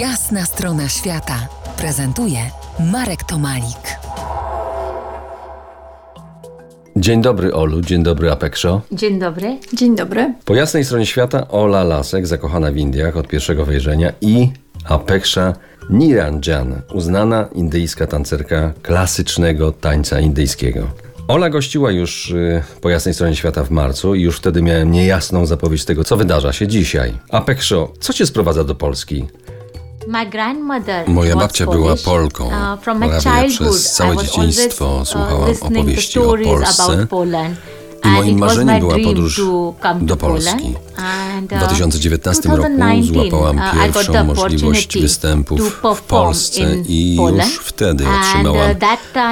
Jasna strona świata prezentuje Marek Tomalik. Dzień dobry Olu, dzień dobry Apekszo. Dzień dobry. Dzień dobry. Po jasnej stronie świata Ola Lasek, zakochana w Indiach od pierwszego wejrzenia i Apeksza Niranjan, uznana indyjska tancerka klasycznego tańca indyjskiego. Ola gościła już y, po jasnej stronie świata w marcu i już wtedy miałem niejasną zapowiedź tego, co wydarza się dzisiaj. Apekszo, co cię sprowadza do Polski? Moja babcia była. Polką. Uh, Prawie przez całe dzieciństwo always, słuchałam opowieści o Polsce. I moim marzeniem była podróż do Polski. W uh, 2019 roku 2019, złapałam uh, pierwszą możliwość występów w Polsce i już wtedy uh, otrzymałam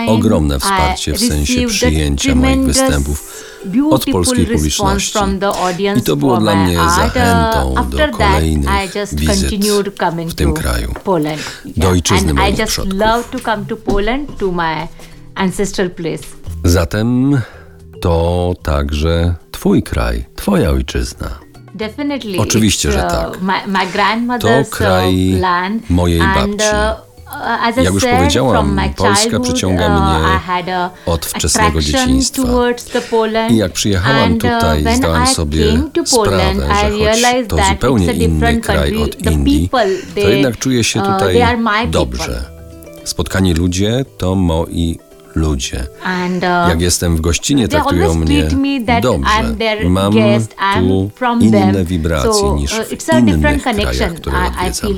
ogromne wsparcie w sensie przyjęcia moich występów od polskiej publiczności. I to było dla mnie. Uh, zachętą do kolejnych wizyt w tym kraju. Do ojczyzny moich przodków. Zatem to także twój kraj, twoja ojczyzna. Definitely. Oczywiście, że uh, tak. To kraj uh, land. mojej babci. uh, Jak już powiedziałam, Polska przyciąga mnie od wczesnego dzieciństwa. I jak przyjechałam tutaj, zdałam sobie sprawę, że choć to zupełnie inny kraj od Indii, to jednak czuję się tutaj dobrze. Spotkani ludzie to moi ludzie. Uh, Jak jestem w gościnie, traktują mnie dobrze. Mam tu inne wibracje niż uh, w innych krajach, które odwiedzam.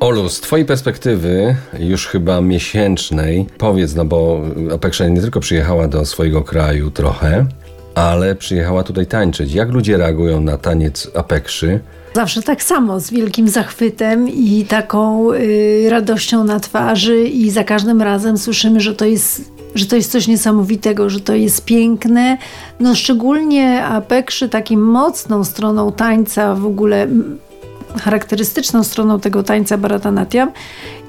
Olu, z twojej perspektywy, już chyba miesięcznej, powiedz, no bo Apeksza nie tylko przyjechała do swojego kraju trochę, ale przyjechała tutaj tańczyć. Jak ludzie reagują na taniec Apekszy? Zawsze tak samo, z wielkim zachwytem i taką y, radością na twarzy i za każdym razem słyszymy, że to jest że to jest coś niesamowitego, że to jest piękne. No szczególnie Apekszy takim mocną stroną tańca w ogóle charakterystyczną stroną tego tańca Bharatanatyam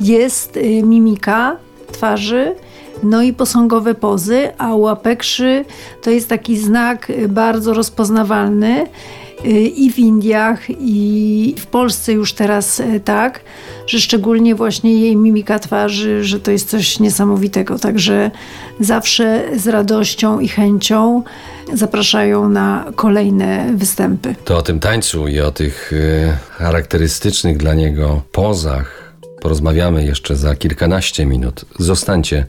jest y, mimika twarzy, no i posągowe pozy, a u Apekszy to jest taki znak y, bardzo rozpoznawalny y, i w Indiach, i w Polsce już teraz y, tak, że szczególnie właśnie jej mimika twarzy, że to jest coś niesamowitego. Także zawsze z radością i chęcią zapraszają na kolejne występy. To o tym tańcu i o tych charakterystycznych dla niego pozach porozmawiamy jeszcze za kilkanaście minut. Zostańcie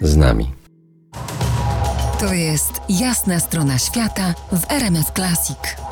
z nami. To jest Jasna strona świata w RMF Classic.